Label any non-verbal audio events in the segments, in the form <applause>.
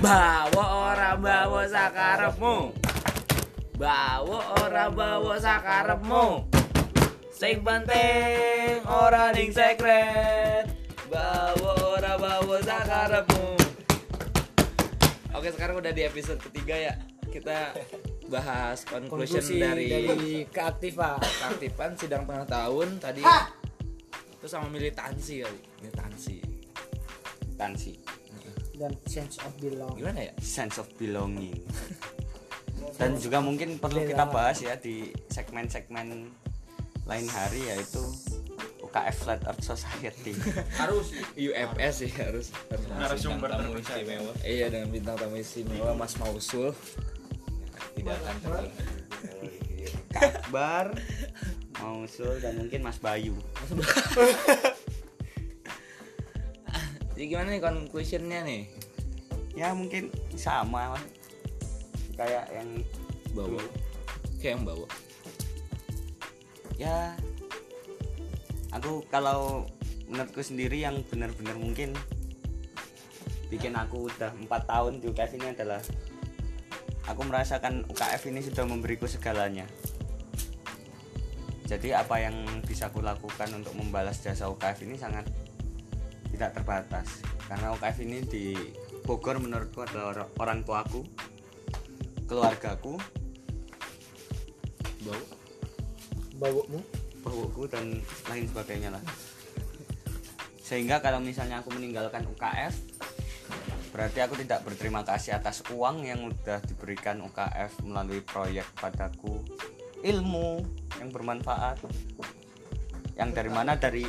Bawa ora bawa sakarepmu. Bawa ora bawa sakarepmu. Sing penting ora ning sekret. Bawa ora bawa sakarepmu. Oke, sekarang udah di episode ketiga ya. Kita bahas conclusion Konklusi dari, dari keaktifan. keaktifan sidang tengah tahun tadi. Itu sama militansi kali. Militansi. Tansi dan sense of belong. Gimana ya? sense of belonging. <laughs> Dan juga mungkin perlu kita bahas ya di segmen-segmen lain hari yaitu UKF Flat Earth Society. <laughs> Harus. UFS sih harus. Harus. Narasumber tamu istimewa. Iya dengan bintang tamu istimewa Mas Mausul. tidak akan Akbar <laughs> Mausul dan mungkin Mas Bayu Jadi gimana nih conclusionnya nih? ya mungkin sama lah. kayak yang Bawa. Kayak yang bawa. ya aku kalau menurutku sendiri yang benar-benar mungkin bikin aku udah empat tahun di UKF ini adalah aku merasakan UKF ini sudah memberiku segalanya jadi apa yang bisa aku lakukan untuk membalas jasa UKF ini sangat tidak terbatas karena UKF ini di Bogor menurutku adalah or- orang tuaku keluargaku Bawa. Baumu? bauku dan lain sebagainya lah sehingga kalau misalnya aku meninggalkan UKF berarti aku tidak berterima kasih atas uang yang udah diberikan UKF melalui proyek padaku ilmu yang bermanfaat yang dari mana dari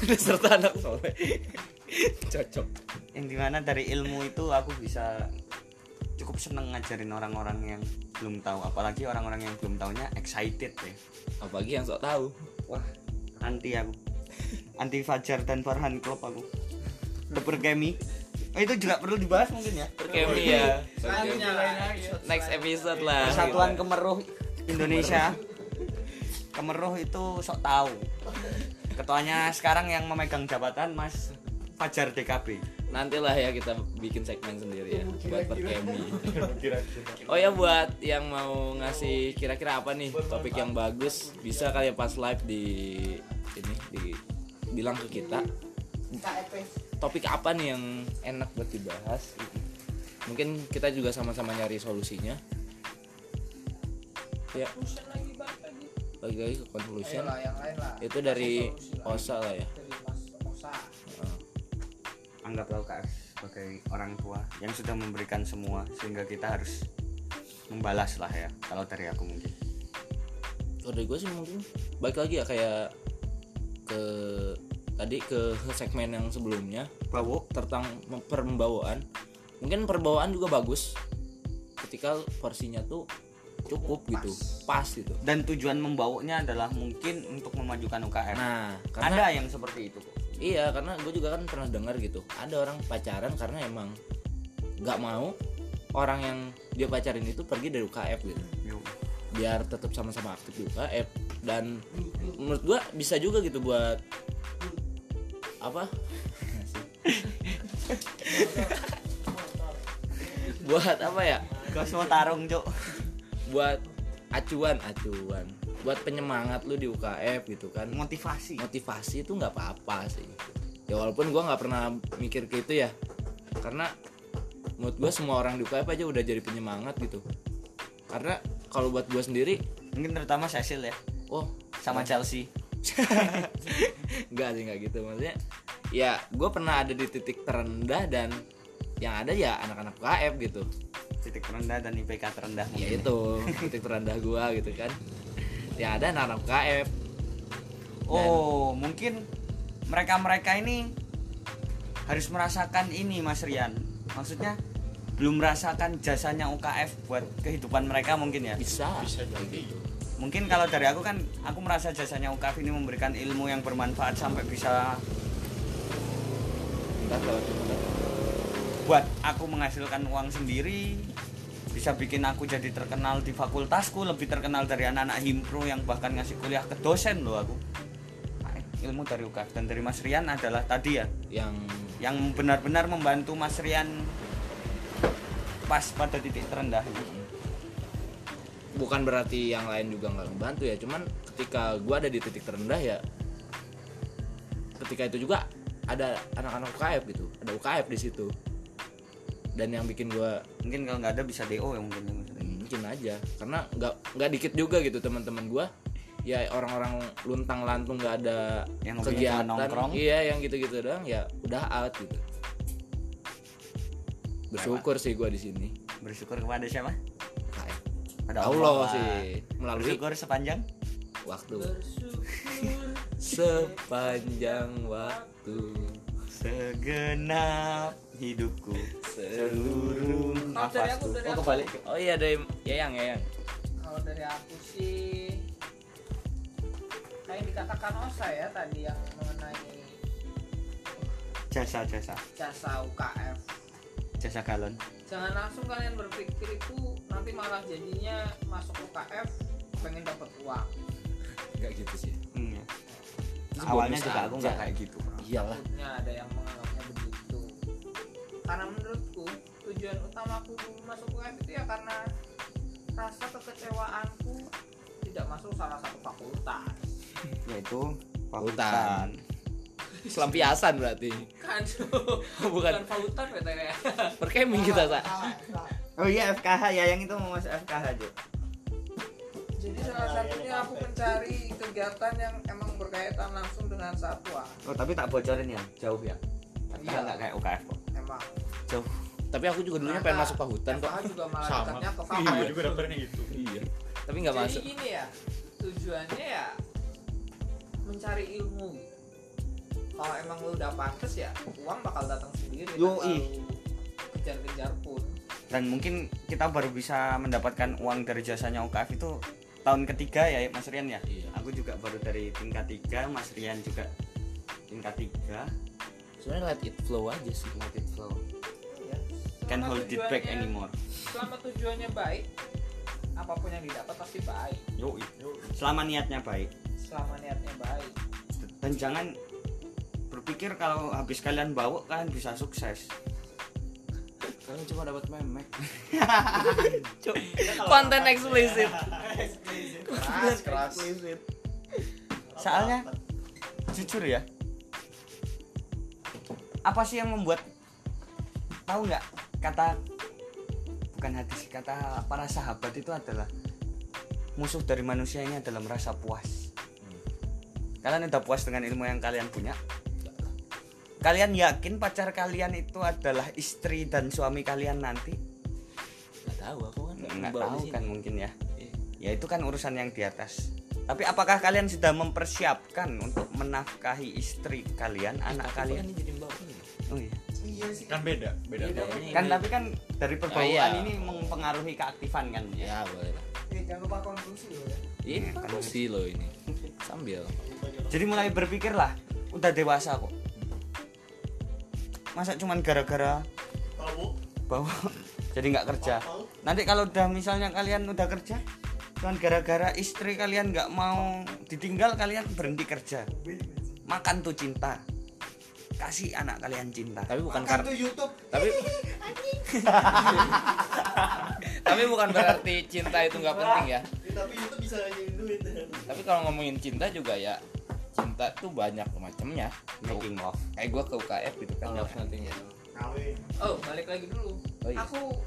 <laughs> Serta anak soleh. Cocok. yang di mana dari ilmu itu aku bisa cukup seneng ngajarin orang-orang yang belum tahu. Apalagi orang-orang yang belum tahunya excited ya. Apalagi yang sok tahu. wah anti aku. Anti Fajar dan Farhan Klub aku. Berkemi oh, itu juga perlu dibahas mungkin ya? Perkemi ya. Lagi Next episode lah. Persatuan Kemeruh Indonesia. Kemeruh itu sok tahu. Ketuanya sekarang yang memegang jabatan Mas Fajar DKB Nantilah ya kita bikin segmen sendiri ya buat perkemi. Oh ya buat yang mau ngasih kira-kira apa nih topik yang bagus bisa kali ya pas live di ini di bilang ke kita. Topik apa nih yang enak buat dibahas? Mungkin kita juga sama-sama nyari solusinya. Ya. Lagi lagi ke conclusion. Ayolah, yang lain lah. Itu dari Osa lah ya. Dari Mas Osa anggaplah UKF sebagai orang tua yang sudah memberikan semua sehingga kita harus membalas lah ya kalau dari aku mungkin. Kalau dari gue sih mungkin baik lagi ya kayak ke tadi ke segmen yang sebelumnya Bawo tentang perbawaan mungkin perbawaan juga bagus ketika porsinya tuh cukup gitu pas. gitu. Dan tujuan membawanya adalah mungkin untuk memajukan UKF nah karena ada yang seperti itu kok iya karena gue juga kan pernah dengar gitu. Ada orang pacaran karena emang nggak mau orang yang dia pacarin itu pergi dari UKF gitu. Biar tetap sama-sama aktif di UKF dan menurut gua bisa juga gitu buat apa? <laughs> Buat apa ya? Kosmo tarung cok buat acuan acuan buat penyemangat lu di UKF gitu kan. Motivasi. Motivasi itu nggak apa-apa sih. Ya walaupun gua nggak pernah mikir ke itu ya. Karena menurut gua semua orang di UKF aja udah jadi penyemangat gitu. Karena kalau buat gua sendiri mungkin terutama Cecil ya. Oh. Sama Chelsea. <laughs> Enggak sih enggak gitu. Maksudnya ya gue pernah ada di titik terendah dan yang ada ya anak-anak UKF gitu. Titik terendah dan IPK terendah ya mungkin. itu titik terendah gue gitu kan ya ada anak-anak UKF oh mungkin mereka-mereka ini harus merasakan ini Mas Rian. Maksudnya belum merasakan jasanya UKF buat kehidupan mereka mungkin ya? Bisa. Bisa jadi. Mungkin. Kalau dari aku kan aku merasa jasanya UKF ini memberikan ilmu yang bermanfaat sampai bisa buat aku menghasilkan uang sendiri bisa bikin aku jadi terkenal di fakultasku lebih terkenal dari anak-anak himpro yang bahkan ngasih kuliah ke dosen loh aku. Nah, ilmu dari UKF dan dari Mas Rian adalah tadi ya yang yang benar-benar membantu Mas Rian pas pada titik terendah bukan berarti yang lain juga nggak membantu ya cuman ketika gue ada di titik terendah ya ketika itu juga ada anak-anak UKF gitu ada UKF di situ dan yang bikin gue mungkin kalau nggak ada bisa do yang mungkin mungkin aja. Karena nggak nggak dikit juga gitu teman-teman gue ya orang-orang luntang lantung nggak ada Yang kegiatan. nongkrong. iya yang gitu-gitu doang ya udah out gitu. Bersyukur sih gue di sini. Bersyukur kepada siapa? Pada Allah. Lah. sih melalui bersyukur sepanjang? waktu. <laughs> Sepanjang waktu. Segenap hidupku seluruh Kalau dari aku, nafasku dari oh aku. kebalik oh iya dari Yayang Yayang Kalau dari aku sih kayak dikatakan Osa ya tadi yang mengenai jasa jasa jasa UKF. jasa galon Jangan langsung kalian berpikir itu nanti malah jadinya masuk UKF pengen dapat uang. nggak gitu sih Hmm, ya. Awalnya juga aku nggak kayak gitu iyalah Takutnya ada yang. Karena menurutku tujuan utamaku dulu masuk UKF itu ya karena rasa kekecewaanku tidak masuk salah satu fakultas. yaitu fakultan selampiasan berarti Kan <laughs> bukan bukan fakultas BTW. perkemi kita sa oh iya FKH ya yang itu mau masuk FKH Juk. Jadi salah satunya aku mencari kegiatan yang emang berkaitan langsung dengan satwa. oh tapi tak bocorin ya jauh ya FKH Iya. nggak kayak UKF kok Jauh tapi aku juga dulunya pengen masuk pahutan kok juga malah Sama. ke Iya, fakultas. gue juga daftarnya gitu. iya tapi nggak Jadi masuk gini ya, tujuannya ya mencari ilmu. Kalau emang lu udah pantes ya, uang bakal datang sendiri. tanpa Yoi. lu Kejar-kejar pun. dan mungkin kita baru bisa mendapatkan uang dari jasanya UKF itu tahun ketiga ya Mas Rian ya Iya. aku juga baru dari tingkat tiga Mas Rian juga tingkat tiga sebenarnya let it flow aja sih. Let it flow. Ya. can hold it back anymore. Selama tujuannya baik, apa pun yang didapat pasti baik. Yoi. selama niatnya baik. Selama niatnya baik. dan jangan berpikir kalau habis kalian bawa kalian bisa sukses. Kalian cuma dapat memek. <laughs> Konten eksplisit. Keras, keras. soalnya jujur ya apa sih yang membuat tahu nggak kata bukan hadis kata para sahabat itu adalah musuh dari manusia ini adalah merasa puas. Kalian udah puas dengan ilmu yang kalian punya? Kalian yakin pacar kalian itu adalah istri dan suami kalian nanti? Nggak tahu aku kan nggak tahu kan mungkin ya. Iya. ya itu kan urusan yang di atas tapi apakah kalian sudah mempersiapkan untuk menafkahi istri kalian anak Tapi kalian? ini jadi bawa ini. oh iya. Kan beda, beda Iya, banget. ini- kan tapi kan dari perbauan iya. ini mempengaruhi keaktifan kan? Ya boleh lah. Eh, jangan lupa konklusi loh ya. ini Iya, kan. sih lo ini. Sambil. Jadi mulai berpikirlah udah dewasa kok. Masa cuman gara-gara bawa <laughs> jadi nggak kerja. Nanti kalau udah misalnya kalian udah kerja cuman gara-gara istri kalian nggak mau ditinggal kalian berhenti kerja makan tuh cinta kasih anak kalian cinta tapi bukan karena YouTube. tapi <laughs> <laughs> tapi bukan berarti cinta itu nggak penting ya Tapi YouTube bisa duit. tapi kalau ngomongin cinta juga ya cinta tuh banyak macamnya making love kayak gue ke UKF gitu kan nothing ya. Kawin. Oh, balik lagi dulu. Oh, iya. Aku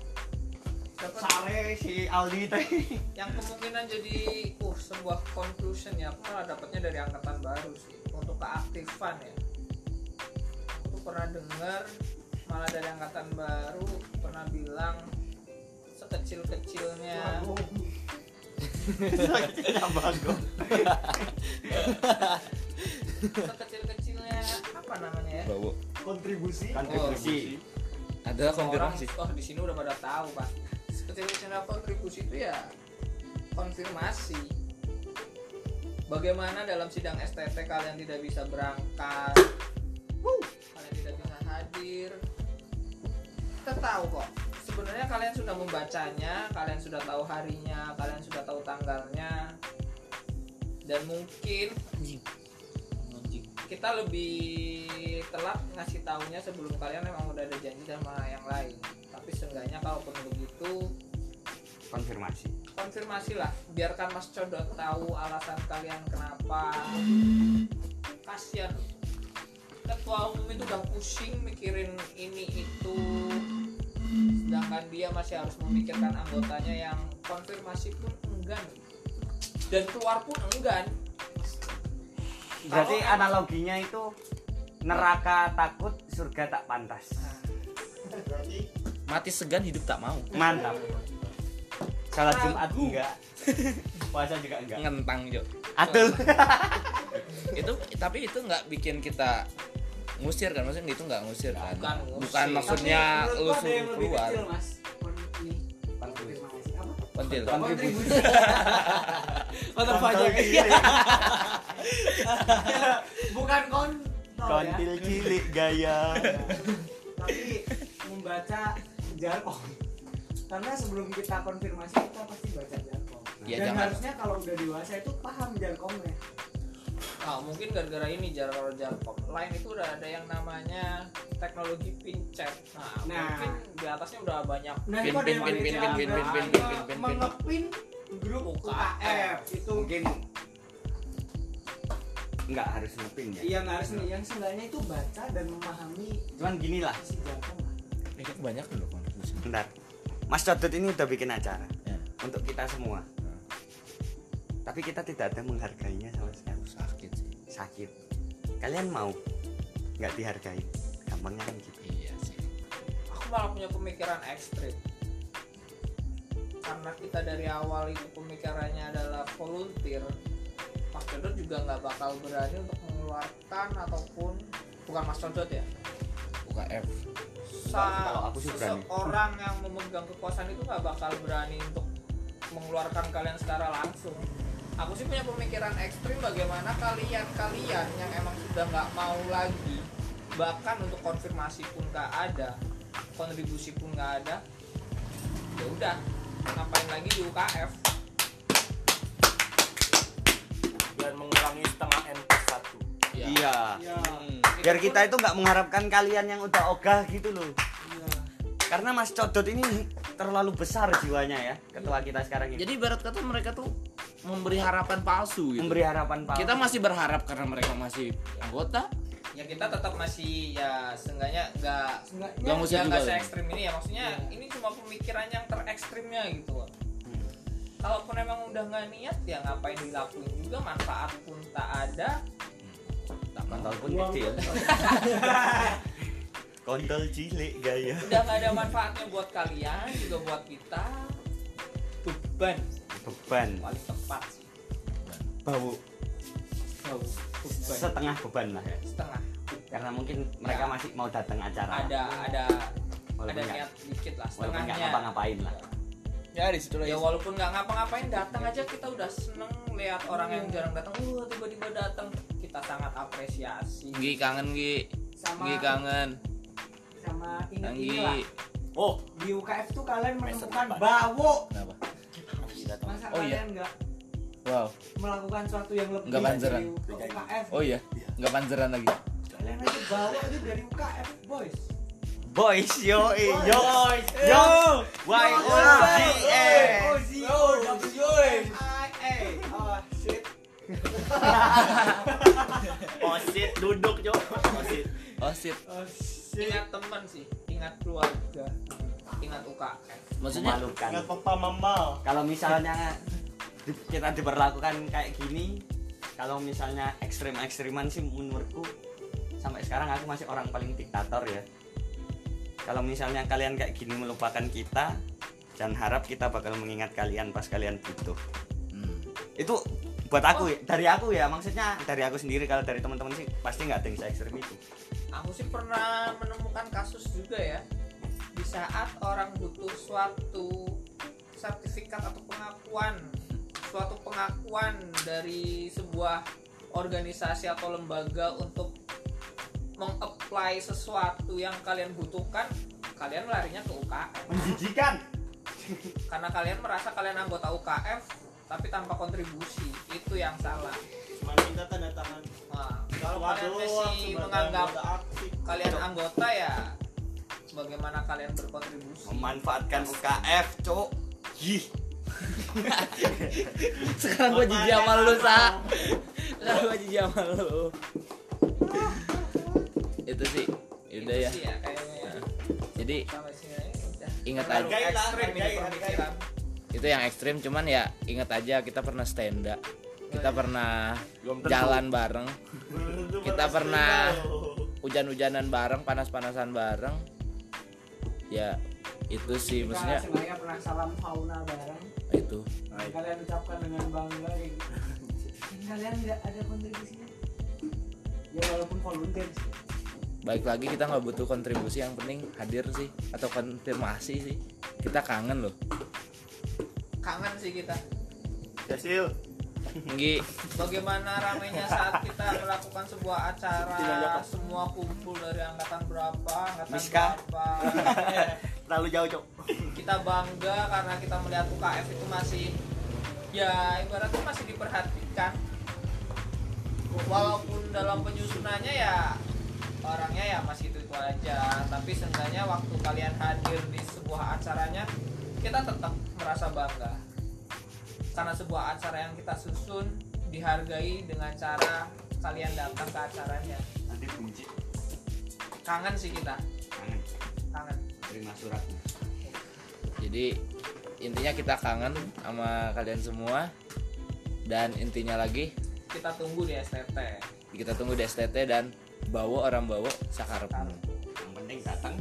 sare si Aldi teh. <laughs> Yang kemungkinan jadi uh sebuah conclusion ya aku malah dapatnya dari angkatan baru sih. Untuk keaktifan ya. Aku pernah dengar malah dari angkatan baru pernah bilang sekecil kecilnya sekecil kecilnya apa namanya ya? Bawa Kontribusi. kontribusi. Adalah orang konfirmasi oh di sini udah pada tahu pak kecilnya kontribusi itu ya konfirmasi. Bagaimana dalam sidang STT kalian tidak bisa berangkat? Kalian tidak bisa hadir. Kita tahu kok sebenarnya kalian sudah membacanya kalian sudah tahu harinya kalian sudah tahu tanggalnya. Dan mungkin kita lebih telat ngasih taunya sebelum kalian memang udah ada janji sama yang lain. Tapi seenggaknya kalaupun begitu konfirmasi. Konfirmasi lah. Biarkan Mas Codot tahu alasan kalian kenapa. Kasihan ketua umum itu udah pusing mikirin ini itu. Sedangkan dia masih harus memikirkan anggotanya yang konfirmasi pun enggan. Dan keluar pun enggan. Berarti Kalau- analoginya itu neraka takut surga tak pantas. Berarti Mati segan hidup tak mau. mantap salat jumat enggak puasa juga enggak Ngentang, Jo. aduh <laughs> itu tapi itu nggak bikin kita ngusir kan maksudnya itu nggak ngusir kan Bukan ngusir. bukan maksudnya lu suruh keluar kecil, Mas. Apa? pentil kontribusi <laughs> Kontol pajak. <laughs> Bukan kontol ya. kontil cilik gaya Tapi membaca jargon. Karena sebelum kita konfirmasi kita pasti baca jargon. Ya, Dan jangan. harusnya kalau udah dewasa itu paham jargonnya. Nah, mungkin gara-gara ini jargon jargon lain itu udah ada yang namanya teknologi pincet. Nah, Nah. mungkin di atasnya udah banyak Nah, Pin, pin, yang pin, pin, pin, pin, pin, pin, pin, pin, pin. mengepin grup UKF. Itu mungkin nggak harus ngepin ya Iya nggak harus nih, yang seenggaknya itu baca dan memahami cuman gini lah isi jargon lah. eh, banyak loh kontribusi bentar Mas Codot ini udah bikin acara Ya. untuk kita semua. Tapi kita tidak ada menghargainya sama sekali. Sakit sih. Sakit. Kalian mau nggak dihargai? Gampangnya kan gitu. Iya sih. Aku malah punya pemikiran ekstrim. Karena kita dari awal itu pemikirannya adalah volunteer Mas Codot juga nggak bakal berani untuk mengeluarkan ataupun bukan Mas Codot ya UKF Sa- Kalau aku sih berani. seseorang yang memegang kekuasaan itu nggak bakal berani untuk mengeluarkan kalian secara langsung aku sih punya pemikiran ekstrim bagaimana kalian-kalian yang emang sudah nggak mau lagi bahkan untuk konfirmasi pun nggak ada kontribusi pun nggak ada ya udah ngapain lagi di UKF dan mengurangi setengah n plus satu ya. iya Iya. Hmm. Biar kita itu nggak mengharapkan kalian yang udah ogah gitu loh. Iya. karena Mas Codot ini terlalu besar jiwanya ya ketua kita sekarang ini. Jadi ibarat kata mereka tuh memberi harapan palsu gitu. Memberi harapan palsu. Kita masih berharap karena mereka masih anggota. Ya kita tetap masih ya seenggaknya nggak Nggak ya nggak ya? se ekstrim ini ya. Maksudnya Iya. ini cuma pemikiran yang terekstrimnya gitu loh kalaupun emang udah nggak niat ya ngapain dilakuin juga? Manfaat pun tak ada tak kontol pun Uang. kecil. <laughs> Kontol cilik gaya. Udah nggak ada manfaatnya buat kalian juga buat kita. Beban. Beban. Paling tepat. Sih bau. Bau. beban. Setengah beban lah ya. Setengah. Karena mungkin mereka Ya. masih mau datang acara. Ada ada walaupun ada nggak niat dikit lah walaupun nggak setengahnya. ngapa-ngapain lah. ya di situ ya walaupun nggak ngapa-ngapain datang aja kita udah seneng lihat orang yang jarang datang. Uh tiba-tiba datang. Kita sangat apresiasi. Gi kangen Gi. Sama Gi kangen. Sama Gi. inilah oh. Di UKF tuh kalian menemukan bawo kenapa? Masa Oh, iya. kalian nggak wow. melakukan sesuatu yang lebih Nggak panzeran. dari UKF oh iya? Nggak panzeran lagi? Kalian aja bawa aja dari UKF boys boys yo eh, yo. Yo. Y o g s. <laughs> Yo. Oh shit osit duduk osit oh shit oh shit ingat teman sih ingat keluarga ingat UKF maksudnya? Memalukan. Nggak papa mama. Kalau misalnya kita diperlakukan kayak gini kalau misalnya ekstrim ekstriman sih menurutku sampai sekarang aku masih orang paling diktator ya kalau misalnya kalian kayak gini melupakan kita jangan harap kita bakal mengingat kalian pas kalian butuh. Hmm. itu buat aku ya, dari aku ya maksudnya dari aku sendiri kalau dari teman-teman sih pasti nggak ada yang se ekstrim itu. Aku sih pernah menemukan kasus juga ya. Di saat orang butuh suatu sertifikat atau pengakuan suatu pengakuan dari sebuah organisasi atau lembaga untuk mengapply sesuatu yang kalian butuhkan kalian larinya ke UKF menjijikan. Karena kalian merasa kalian anggota UKF tapi tanpa kontribusi itu yang salah. Cuma minta tanda tangan. Nah, kalau kalian masih menganggap kalian anggota ya bagaimana kalian berkontribusi? Memanfaatkan UKF cuk Yih. sekarang gua jijik sama lu sa. Sekarang gua jijik sama lu itu sih. Udah Itu ya sih ya kayaknya ya. Jadi aja udah. Ingat aja. ekstrim itu yang ekstrim cuman ya ingat aja kita pernah stand up. Kita pernah jalan bareng. Kita pernah- hujan-hujanan bareng panas-panasan bareng. Ya itu sih Kita maksudnya pernah salam fauna bareng. Itu. Kalian ucapkan dengan bangga gitu. <laughs> kalian tidak ada kontribusinya? Ya walaupun volunteer sih. Baik lagi kita nggak butuh kontribusi yang penting hadir sih atau konfirmasi sih. Kita kangen loh. Kangen sih kita. Cecil. Nggi bagaimana ramainya saat kita melakukan sebuah acara? Semua kumpul dari angkatan berapa angkatan Miska. berapa? <laughs> Terlalu jauh cok. Kita bangga karena kita melihat UKF itu masih ya ibaratnya masih diperhatikan. Walaupun dalam penyusunannya ya orangnya ya masih itu itu aja. Tapi seenggaknya waktu kalian hadir di sebuah acaranya kita tetap merasa bangga. Karena sebuah acara yang kita susun dihargai dengan cara kalian datang ke acaranya. Nanti bunyi kangen sih kita. Kangen. Kangen. Terima suratnya. Jadi intinya kita kangen sama kalian semua. Dan intinya lagi kita tunggu di STT kita tunggu di STT dan bawa orang bawa sakarepmu yang penting datang.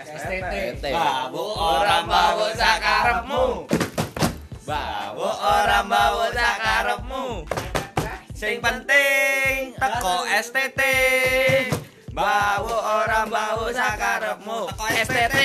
STT STT Bawa orang bawa sakarepmu. bawa orang bawa sakarepmu. Sing penting teko STT bawa orang bawa sakarepmu. Teko STT